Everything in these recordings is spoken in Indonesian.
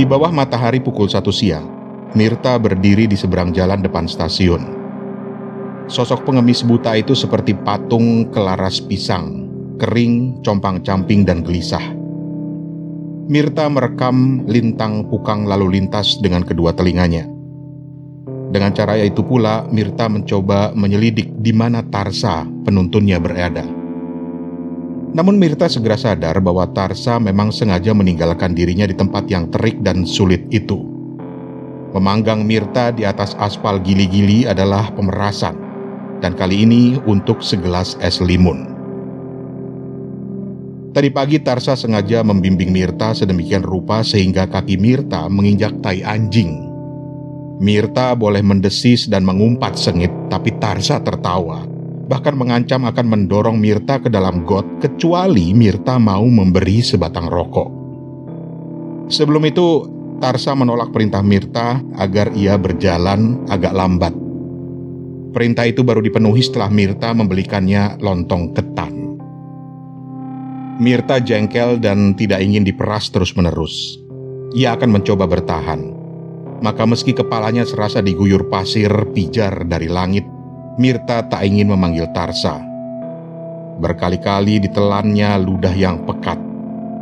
Di bawah matahari pukul satu siang, Mirta berdiri di seberang jalan depan stasiun. Sosok pengemis buta itu seperti patung kelaras pisang, kering, compang-camping, dan gelisah. Mirta merekam lintang pukang lalu lintas dengan kedua telinganya. Dengan cara itu pula, Mirta mencoba menyelidik di mana Tarsa, penuntunnya berada. Namun Mirta segera sadar bahwa Tarsa memang sengaja meninggalkan dirinya di tempat yang terik dan sulit itu. Memanggang Mirta di atas aspal gili-gili adalah pemerasan, dan kali ini untuk segelas es limun. Tadi pagi Tarsa sengaja membimbing Mirta sedemikian rupa sehingga kaki Mirta menginjak tai anjing. Mirta boleh mendesis dan mengumpat sengit, tapi Tarsa tertawa bahkan mengancam akan mendorong Mirta ke dalam got kecuali Mirta mau memberi sebatang rokok. Sebelum itu, Tarsa menolak perintah Mirta agar ia berjalan agak lambat. Perintah itu baru dipenuhi setelah Mirta membelikannya lontong ketan. Mirta jengkel dan tidak ingin diperas terus-menerus. Ia akan mencoba bertahan. Maka meski kepalanya serasa diguyur pasir pijar dari langit, Mirta tak ingin memanggil Tarsa. Berkali-kali ditelannya ludah yang pekat,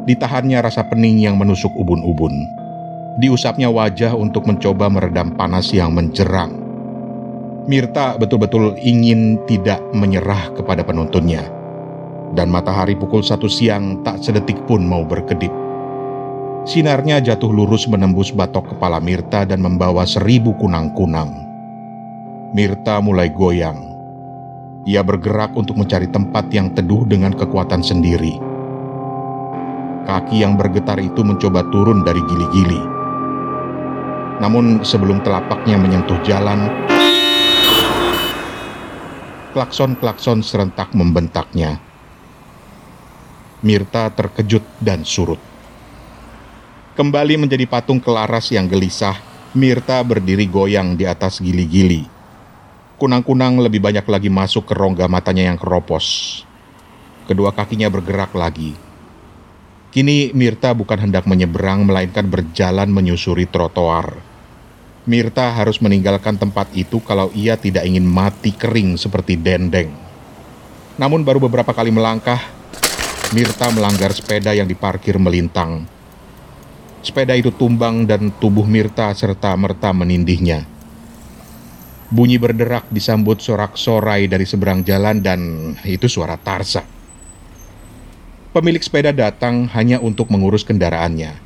ditahannya rasa pening yang menusuk ubun-ubun, diusapnya wajah untuk mencoba meredam panas yang menjerang. Mirta betul-betul ingin tidak menyerah kepada penuntunnya, dan matahari pukul satu siang tak sedetik pun mau berkedip. Sinarnya jatuh lurus menembus batok kepala Mirta dan membawa seribu kunang-kunang. Mirta mulai goyang. Ia bergerak untuk mencari tempat yang teduh dengan kekuatan sendiri. Kaki yang bergetar itu mencoba turun dari gili-gili. Namun sebelum telapaknya menyentuh jalan, klakson-klakson serentak membentaknya. Mirta terkejut dan surut. Kembali menjadi patung kelaras yang gelisah, Mirta berdiri goyang di atas gili-gili Kunang-kunang lebih banyak lagi masuk ke rongga matanya yang keropos. Kedua kakinya bergerak lagi. Kini Mirta bukan hendak menyeberang melainkan berjalan menyusuri trotoar. Mirta harus meninggalkan tempat itu kalau ia tidak ingin mati kering seperti dendeng. Namun baru beberapa kali melangkah, Mirta melanggar sepeda yang diparkir melintang. Sepeda itu tumbang dan tubuh Mirta serta merta menindihnya. Bunyi berderak disambut sorak-sorai dari seberang jalan dan itu suara Tarsa. Pemilik sepeda datang hanya untuk mengurus kendaraannya.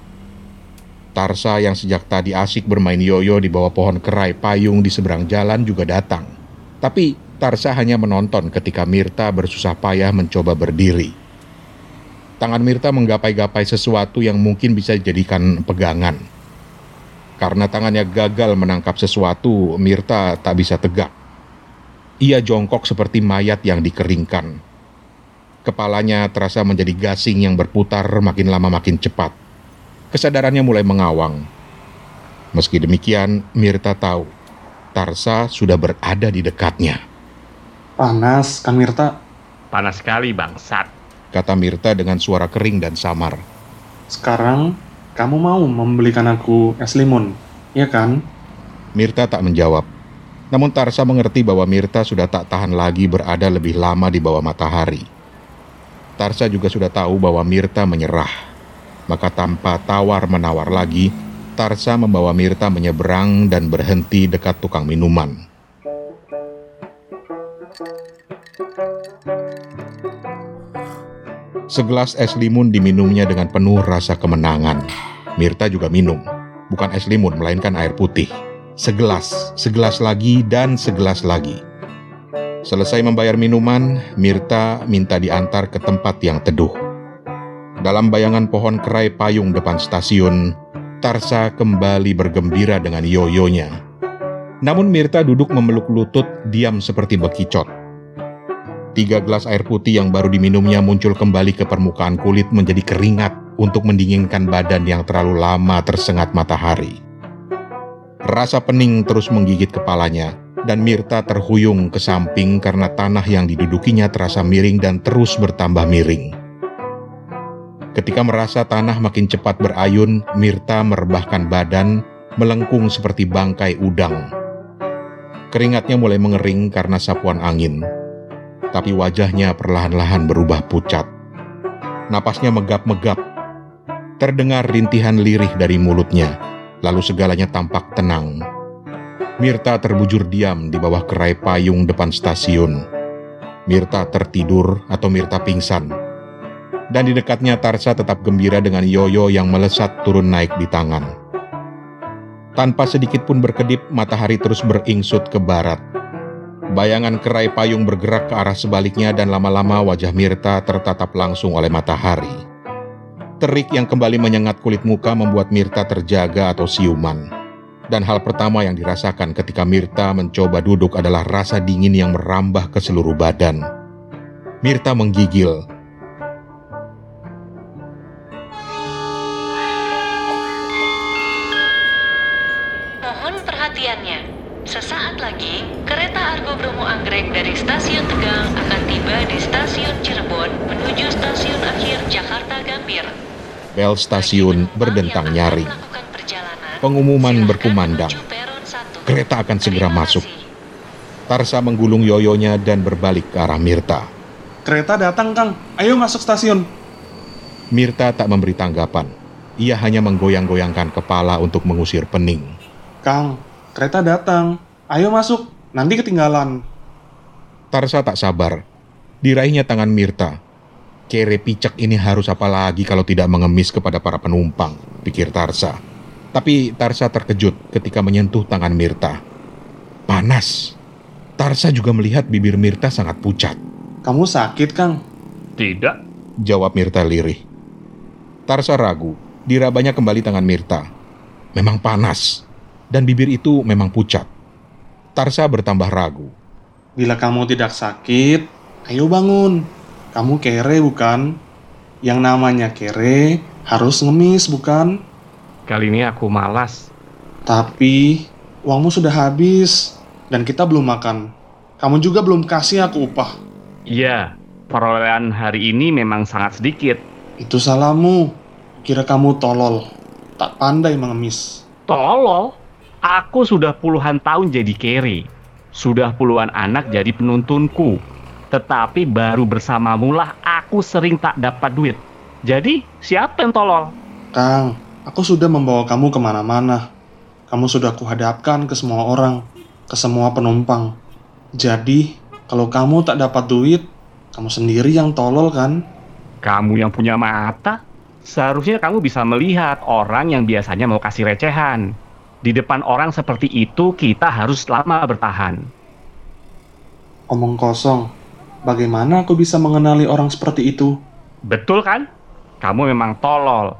Tarsa yang sejak tadi asik bermain yoyo di bawah pohon kerai payung di seberang jalan juga datang. Tapi Tarsa hanya menonton ketika Mirta bersusah payah mencoba berdiri. Tangan Mirta menggapai-gapai sesuatu yang mungkin bisa dijadikan pegangan karena tangannya gagal menangkap sesuatu, Mirta tak bisa tegak. Ia jongkok seperti mayat yang dikeringkan. Kepalanya terasa menjadi gasing yang berputar makin lama makin cepat. Kesadarannya mulai mengawang. Meski demikian, Mirta tahu Tarsa sudah berada di dekatnya. Panas, kan Mirta? Panas sekali, bangsat. Kata Mirta dengan suara kering dan samar. Sekarang kamu mau membelikan aku es limun, ya kan? Mirta tak menjawab. Namun Tarsa mengerti bahwa Mirta sudah tak tahan lagi berada lebih lama di bawah matahari. Tarsa juga sudah tahu bahwa Mirta menyerah. Maka tanpa tawar-menawar lagi, Tarsa membawa Mirta menyeberang dan berhenti dekat tukang minuman. Segelas es limun diminumnya dengan penuh rasa kemenangan. Mirta juga minum, bukan es limun melainkan air putih. Segelas, segelas lagi, dan segelas lagi. Selesai membayar minuman, Mirta minta diantar ke tempat yang teduh. Dalam bayangan pohon kerai payung depan stasiun, Tarsa kembali bergembira dengan yoyonya. Namun Mirta duduk memeluk lutut, diam seperti bekicot. Tiga gelas air putih yang baru diminumnya muncul kembali ke permukaan kulit menjadi keringat untuk mendinginkan badan yang terlalu lama tersengat matahari. Rasa pening terus menggigit kepalanya, dan Mirta terhuyung ke samping karena tanah yang didudukinya terasa miring dan terus bertambah miring. Ketika merasa tanah makin cepat berayun, Mirta merebahkan badan, melengkung seperti bangkai udang. Keringatnya mulai mengering karena sapuan angin, tapi wajahnya perlahan-lahan berubah pucat. Napasnya megap-megap, terdengar rintihan lirih dari mulutnya, lalu segalanya tampak tenang. Mirta terbujur diam di bawah kerai payung depan stasiun. Mirta tertidur atau Mirta pingsan dan di dekatnya Tarsa tetap gembira dengan Yoyo yang melesat turun naik di tangan. Tanpa sedikit pun berkedip, matahari terus beringsut ke barat. Bayangan kerai payung bergerak ke arah sebaliknya dan lama-lama wajah Mirta tertatap langsung oleh matahari. Terik yang kembali menyengat kulit muka membuat Mirta terjaga atau siuman. Dan hal pertama yang dirasakan ketika Mirta mencoba duduk adalah rasa dingin yang merambah ke seluruh badan. Mirta menggigil Stasiun berdentang nyaring. Pengumuman berkumandang. Kereta akan segera masuk. Tarsa menggulung yoyonya dan berbalik ke arah Mirta. Kereta datang, Kang. Ayo masuk stasiun. Mirta tak memberi tanggapan. Ia hanya menggoyang-goyangkan kepala untuk mengusir pening. Kang, Kereta datang. Ayo masuk, nanti ketinggalan. Tarsa tak sabar. Diraihnya tangan Mirta. Kere picek ini harus apa lagi kalau tidak mengemis kepada para penumpang, pikir Tarsa. Tapi Tarsa terkejut ketika menyentuh tangan Mirta. Panas. Tarsa juga melihat bibir Mirta sangat pucat. Kamu sakit, Kang? Tidak, jawab Mirta lirih. Tarsa ragu, dirabanya kembali tangan Mirta. Memang panas dan bibir itu memang pucat. Tarsa bertambah ragu. Bila kamu tidak sakit, ayo bangun. Kamu kere bukan? Yang namanya kere harus ngemis bukan? Kali ini aku malas. Tapi uangmu sudah habis dan kita belum makan. Kamu juga belum kasih aku upah. Iya, perolehan hari ini memang sangat sedikit. Itu salahmu. Kira kamu tolol, tak pandai mengemis. Tolol? Aku sudah puluhan tahun jadi carry. Sudah puluhan anak jadi penuntunku. Tetapi baru bersamamu lah aku sering tak dapat duit. Jadi siapa yang tolol? Kang, aku sudah membawa kamu ke mana-mana. Kamu sudah kuhadapkan ke semua orang, ke semua penumpang. Jadi, kalau kamu tak dapat duit, kamu sendiri yang tolol kan? Kamu yang punya mata, seharusnya kamu bisa melihat orang yang biasanya mau kasih recehan. Di depan orang seperti itu kita harus lama bertahan. Omong kosong. Bagaimana aku bisa mengenali orang seperti itu? Betul kan? Kamu memang tolol.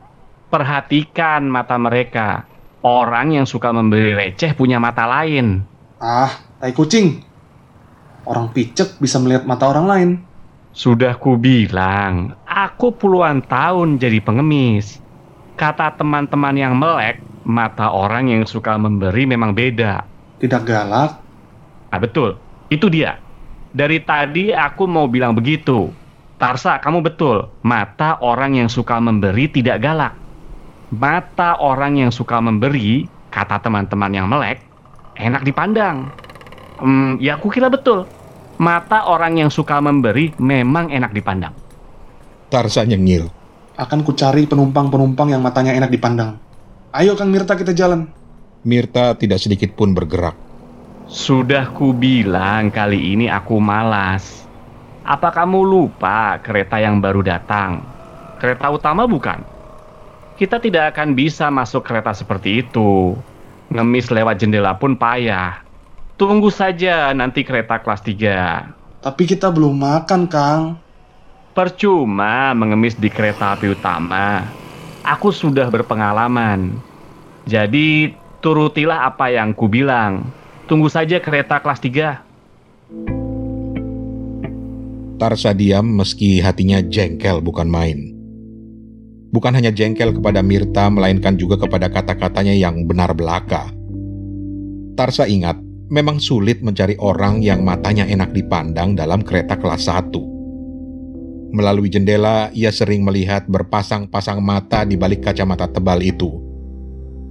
Perhatikan mata mereka. Orang yang suka memberi receh punya mata lain. Ah, tai kucing. Orang picek bisa melihat mata orang lain. Sudah kubilang, aku puluhan tahun jadi pengemis. Kata teman-teman yang melek, mata orang yang suka memberi memang beda. Tidak galak? Ah betul, itu dia. Dari tadi aku mau bilang begitu. Tarsa, kamu betul. Mata orang yang suka memberi tidak galak. Mata orang yang suka memberi, kata teman-teman yang melek, enak dipandang. Hmm, ya aku kira betul. Mata orang yang suka memberi memang enak dipandang. Tarsa nyengil. Akan kucari penumpang-penumpang yang matanya enak dipandang. Ayo Kang Mirta kita jalan. Mirta tidak sedikit pun bergerak. Sudah ku bilang kali ini aku malas. Apa kamu lupa kereta yang baru datang? Kereta utama bukan? Kita tidak akan bisa masuk kereta seperti itu. Ngemis lewat jendela pun payah. Tunggu saja nanti kereta kelas 3. Tapi kita belum makan, Kang. Percuma mengemis di kereta api utama aku sudah berpengalaman. Jadi turutilah apa yang kubilang. Tunggu saja kereta kelas 3. Tarsa diam meski hatinya jengkel bukan main. Bukan hanya jengkel kepada Mirta, melainkan juga kepada kata-katanya yang benar belaka. Tarsa ingat, memang sulit mencari orang yang matanya enak dipandang dalam kereta kelas 1. Melalui jendela, ia sering melihat berpasang-pasang mata di balik kacamata tebal itu.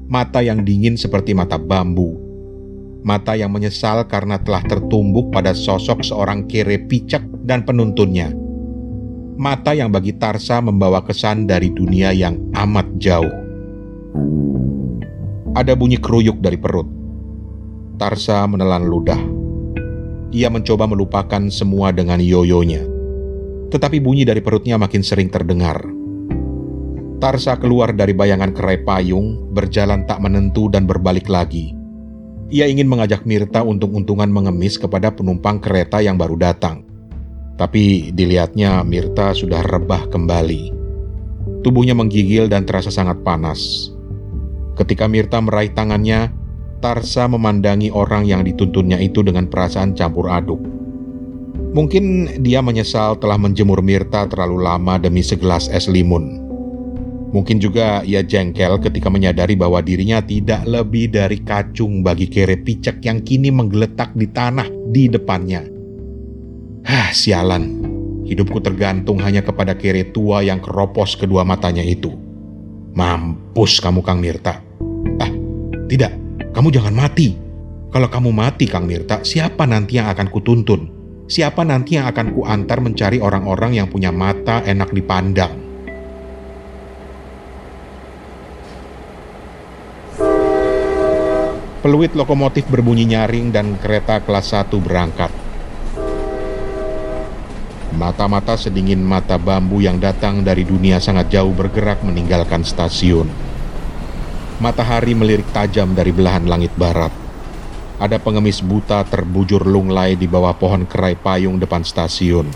Mata yang dingin seperti mata bambu. Mata yang menyesal karena telah tertumbuk pada sosok seorang kere picak dan penuntunnya. Mata yang bagi Tarsa membawa kesan dari dunia yang amat jauh. Ada bunyi keruyuk dari perut. Tarsa menelan ludah. Ia mencoba melupakan semua dengan yoyonya tetapi bunyi dari perutnya makin sering terdengar. Tarsa keluar dari bayangan kerai payung, berjalan tak menentu dan berbalik lagi. Ia ingin mengajak Mirta untung-untungan mengemis kepada penumpang kereta yang baru datang. Tapi dilihatnya Mirta sudah rebah kembali. Tubuhnya menggigil dan terasa sangat panas. Ketika Mirta meraih tangannya, Tarsa memandangi orang yang dituntunnya itu dengan perasaan campur aduk. Mungkin dia menyesal telah menjemur Mirta terlalu lama demi segelas es limun. Mungkin juga ia jengkel ketika menyadari bahwa dirinya tidak lebih dari kacung bagi kere picek yang kini menggeletak di tanah di depannya. Hah, sialan. Hidupku tergantung hanya kepada kere tua yang keropos kedua matanya itu. Mampus kamu Kang Mirta. Ah, tidak. Kamu jangan mati. Kalau kamu mati Kang Mirta, siapa nanti yang akan kutuntun? siapa nanti yang akan kuantar mencari orang-orang yang punya mata enak dipandang. Peluit lokomotif berbunyi nyaring dan kereta kelas 1 berangkat. Mata-mata sedingin mata bambu yang datang dari dunia sangat jauh bergerak meninggalkan stasiun. Matahari melirik tajam dari belahan langit barat ada pengemis buta terbujur lunglai di bawah pohon kerai payung depan stasiun.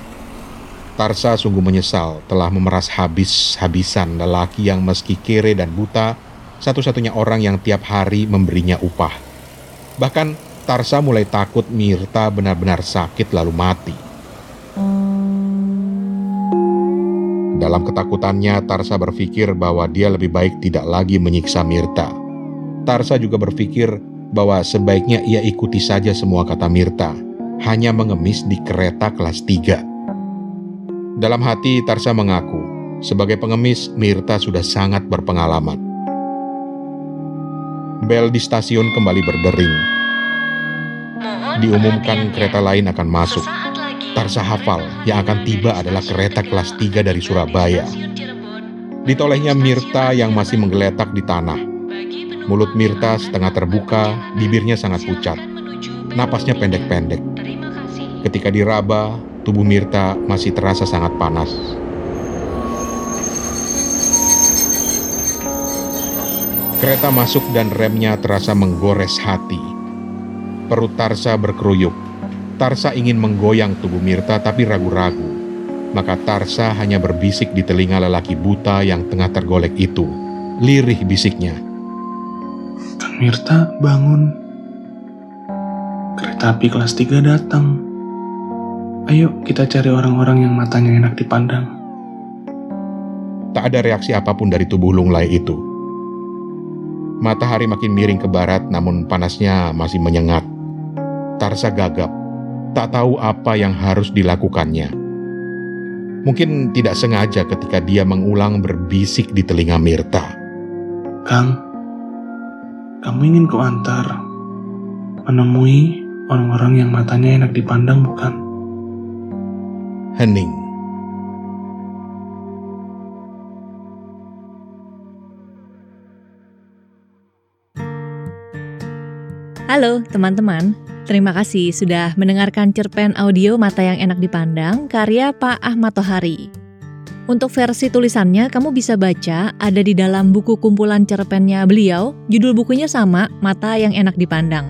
Tarsa sungguh menyesal telah memeras habis-habisan lelaki yang meski kere dan buta, satu-satunya orang yang tiap hari memberinya upah. Bahkan Tarsa mulai takut Mirta benar-benar sakit lalu mati. Dalam ketakutannya, Tarsa berpikir bahwa dia lebih baik tidak lagi menyiksa Mirta. Tarsa juga berpikir bahwa sebaiknya ia ikuti saja semua kata Mirta, hanya mengemis di kereta kelas 3. Dalam hati Tarsa mengaku, sebagai pengemis Mirta sudah sangat berpengalaman. Bel di stasiun kembali berdering. Diumumkan kereta lain akan masuk. Tarsa hafal yang akan tiba adalah kereta kelas 3 dari Surabaya. Ditolehnya Mirta yang masih menggeletak di tanah Mulut Mirta setengah terbuka, bibirnya sangat pucat. Napasnya pendek-pendek. Ketika diraba, tubuh Mirta masih terasa sangat panas. Kereta masuk dan remnya terasa menggores hati. Perut Tarsa berkeruyuk. Tarsa ingin menggoyang tubuh Mirta tapi ragu-ragu. Maka Tarsa hanya berbisik di telinga lelaki buta yang tengah tergolek itu. Lirih bisiknya. Mirta bangun. Kereta api kelas 3 datang. Ayo kita cari orang-orang yang matanya enak dipandang. Tak ada reaksi apa pun dari tubuh Lunglai itu. Matahari makin miring ke barat namun panasnya masih menyengat. Tarsa gagap, tak tahu apa yang harus dilakukannya. Mungkin tidak sengaja ketika dia mengulang berbisik di telinga Mirta. Kang, kamu ingin kuantar menemui orang-orang yang matanya enak dipandang bukan? Hening. Halo teman-teman, terima kasih sudah mendengarkan cerpen audio Mata yang Enak Dipandang karya Pak Ahmad Tohari. Untuk versi tulisannya, kamu bisa baca ada di dalam buku kumpulan cerpennya beliau. Judul bukunya sama, Mata yang Enak Dipandang.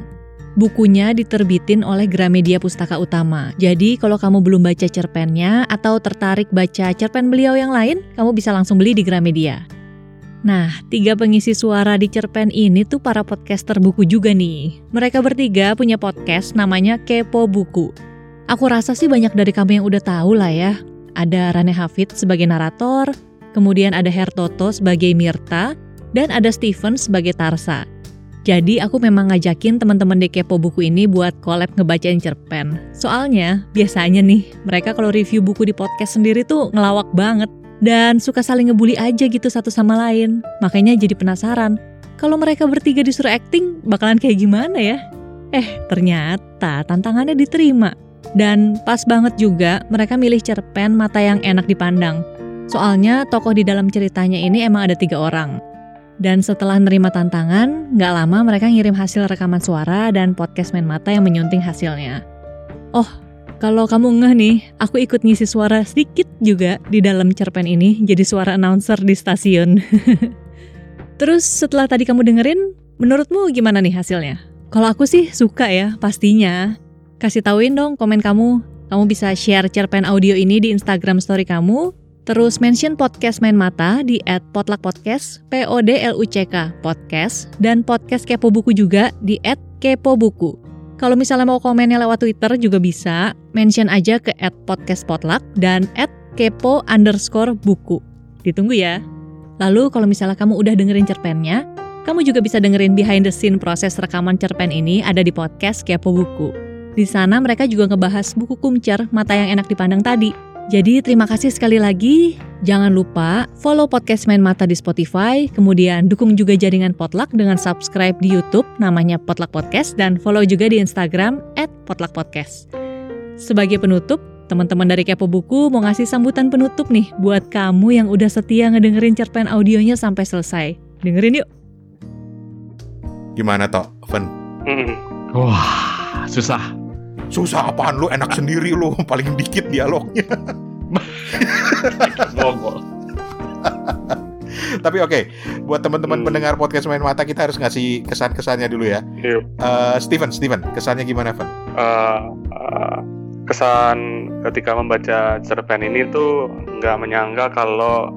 Bukunya diterbitin oleh Gramedia Pustaka Utama. Jadi kalau kamu belum baca cerpennya atau tertarik baca cerpen beliau yang lain, kamu bisa langsung beli di Gramedia. Nah, tiga pengisi suara di cerpen ini tuh para podcaster buku juga nih. Mereka bertiga punya podcast namanya Kepo Buku. Aku rasa sih banyak dari kamu yang udah tahu lah ya ada Rane Hafid sebagai narator, kemudian ada Hertoto sebagai Mirta, dan ada Steven sebagai Tarsa. Jadi aku memang ngajakin teman-teman di Kepo Buku ini buat collab ngebacain cerpen. Soalnya biasanya nih mereka kalau review buku di podcast sendiri tuh ngelawak banget dan suka saling ngebully aja gitu satu sama lain. Makanya jadi penasaran, kalau mereka bertiga disuruh acting bakalan kayak gimana ya? Eh, ternyata tantangannya diterima. Dan pas banget juga mereka milih cerpen mata yang enak dipandang. Soalnya tokoh di dalam ceritanya ini emang ada tiga orang. Dan setelah nerima tantangan, nggak lama mereka ngirim hasil rekaman suara dan podcast main mata yang menyunting hasilnya. Oh, kalau kamu ngeh nih, aku ikut ngisi suara sedikit juga di dalam cerpen ini, jadi suara announcer di stasiun. Terus setelah tadi kamu dengerin, menurutmu gimana nih hasilnya? Kalau aku sih suka ya, pastinya. Kasih tauin dong komen kamu. Kamu bisa share cerpen audio ini di Instagram story kamu, Terus mention podcast Main Mata di at Potluck Podcast, p o d l u c k podcast, dan podcast Kepo Buku juga di at Kepo Buku. Kalau misalnya mau komennya lewat Twitter juga bisa, mention aja ke at podcast potluck dan at kepo underscore buku. Ditunggu ya. Lalu kalau misalnya kamu udah dengerin cerpennya, kamu juga bisa dengerin behind the scene proses rekaman cerpen ini ada di podcast Kepo Buku. Di sana mereka juga ngebahas buku kumcer mata yang enak dipandang tadi, jadi terima kasih sekali lagi. Jangan lupa follow podcast Main Mata di Spotify, kemudian dukung juga jaringan Potluck dengan subscribe di YouTube namanya Potluck Podcast dan follow juga di Instagram @potluckpodcast. Sebagai penutup, teman-teman dari Kepo Buku mau ngasih sambutan penutup nih buat kamu yang udah setia ngedengerin cerpen audionya sampai selesai. Dengerin yuk. Gimana toh, Fen? Hmm. Wah, susah. Susah apaan lu, enak sendiri lu, paling dikit dialognya. Tapi oke, buat teman-teman Hmm. pendengar podcast Main Mata kita harus ngasih kesan-kesannya dulu ya. Yuk. Eh, Steven, Steven, kesannya gimana, Fen? Eh, eh, kesan ketika membaca cerpen ini tuh nggak menyangka kalau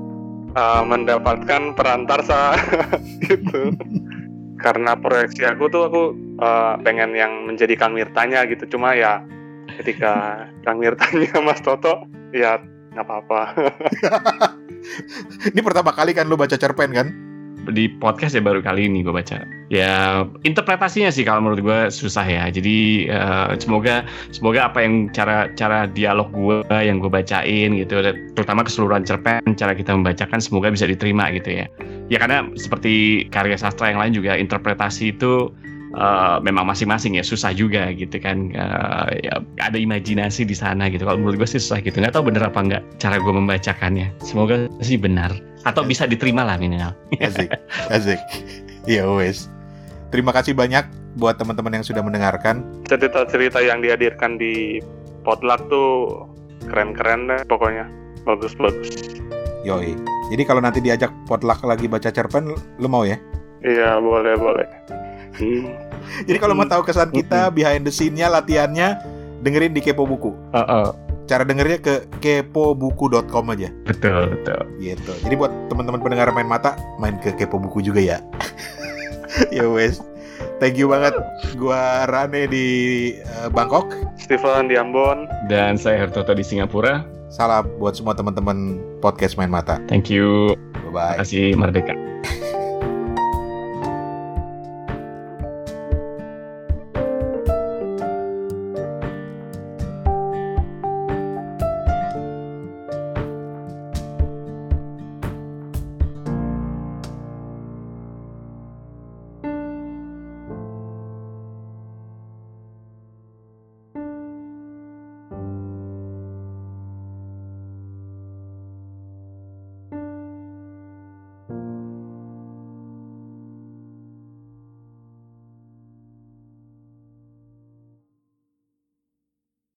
eh, mendapatkan perantarsa gitu. Karena proyeksi aku tuh aku eh, pengen yang menjadi Kang Mirtanya gitu. Cuma ya ketika Kang Mirtanya Mas Toto ya nggak apa-apa. Ini pertama kali kan lu baca cerpen kan? Di podcast ya baru kali ini gue baca. Ya interpretasinya sih kalau menurut gue susah ya. Jadi eh, semoga semoga apa yang cara cara dialog gue yang gue bacain gitu, terutama keseluruhan cerpen cara kita membacakan semoga bisa diterima gitu ya. Ya karena seperti karya sastra yang lain juga interpretasi itu eh, memang masing-masing ya susah juga gitu kan. Eh, ya, ada imajinasi di sana gitu. Kalau menurut gue sih susah gitu. Nggak tahu bener apa nggak cara gue membacakannya. Semoga sih benar atau bisa diterima lah minimal. Asik, asik. Ya wes. Terima kasih banyak buat teman-teman yang sudah mendengarkan. Cerita-cerita yang dihadirkan di potluck tuh keren-keren deh pokoknya. Bagus-bagus. Yoi. Jadi kalau nanti diajak potluck lagi baca cerpen, lu mau ya? Iya boleh boleh. Hmm. Jadi kalau mau tahu kesan kita, behind the scene-nya, latihannya, dengerin di Kepo Buku. Oh, Cara dengernya ke kepobuku.com aja. betul betul. Gitu. Jadi buat teman-teman pendengar main mata, main ke Kepo Buku juga ya. ya wes. Thank you banget. Gua Rane di eh, Bangkok. Steven di Ambon. Dan saya Hertoto di Singapura. Salam buat semua teman-teman podcast main mata. Thank you. Bye bye. Terima kasih Merdeka.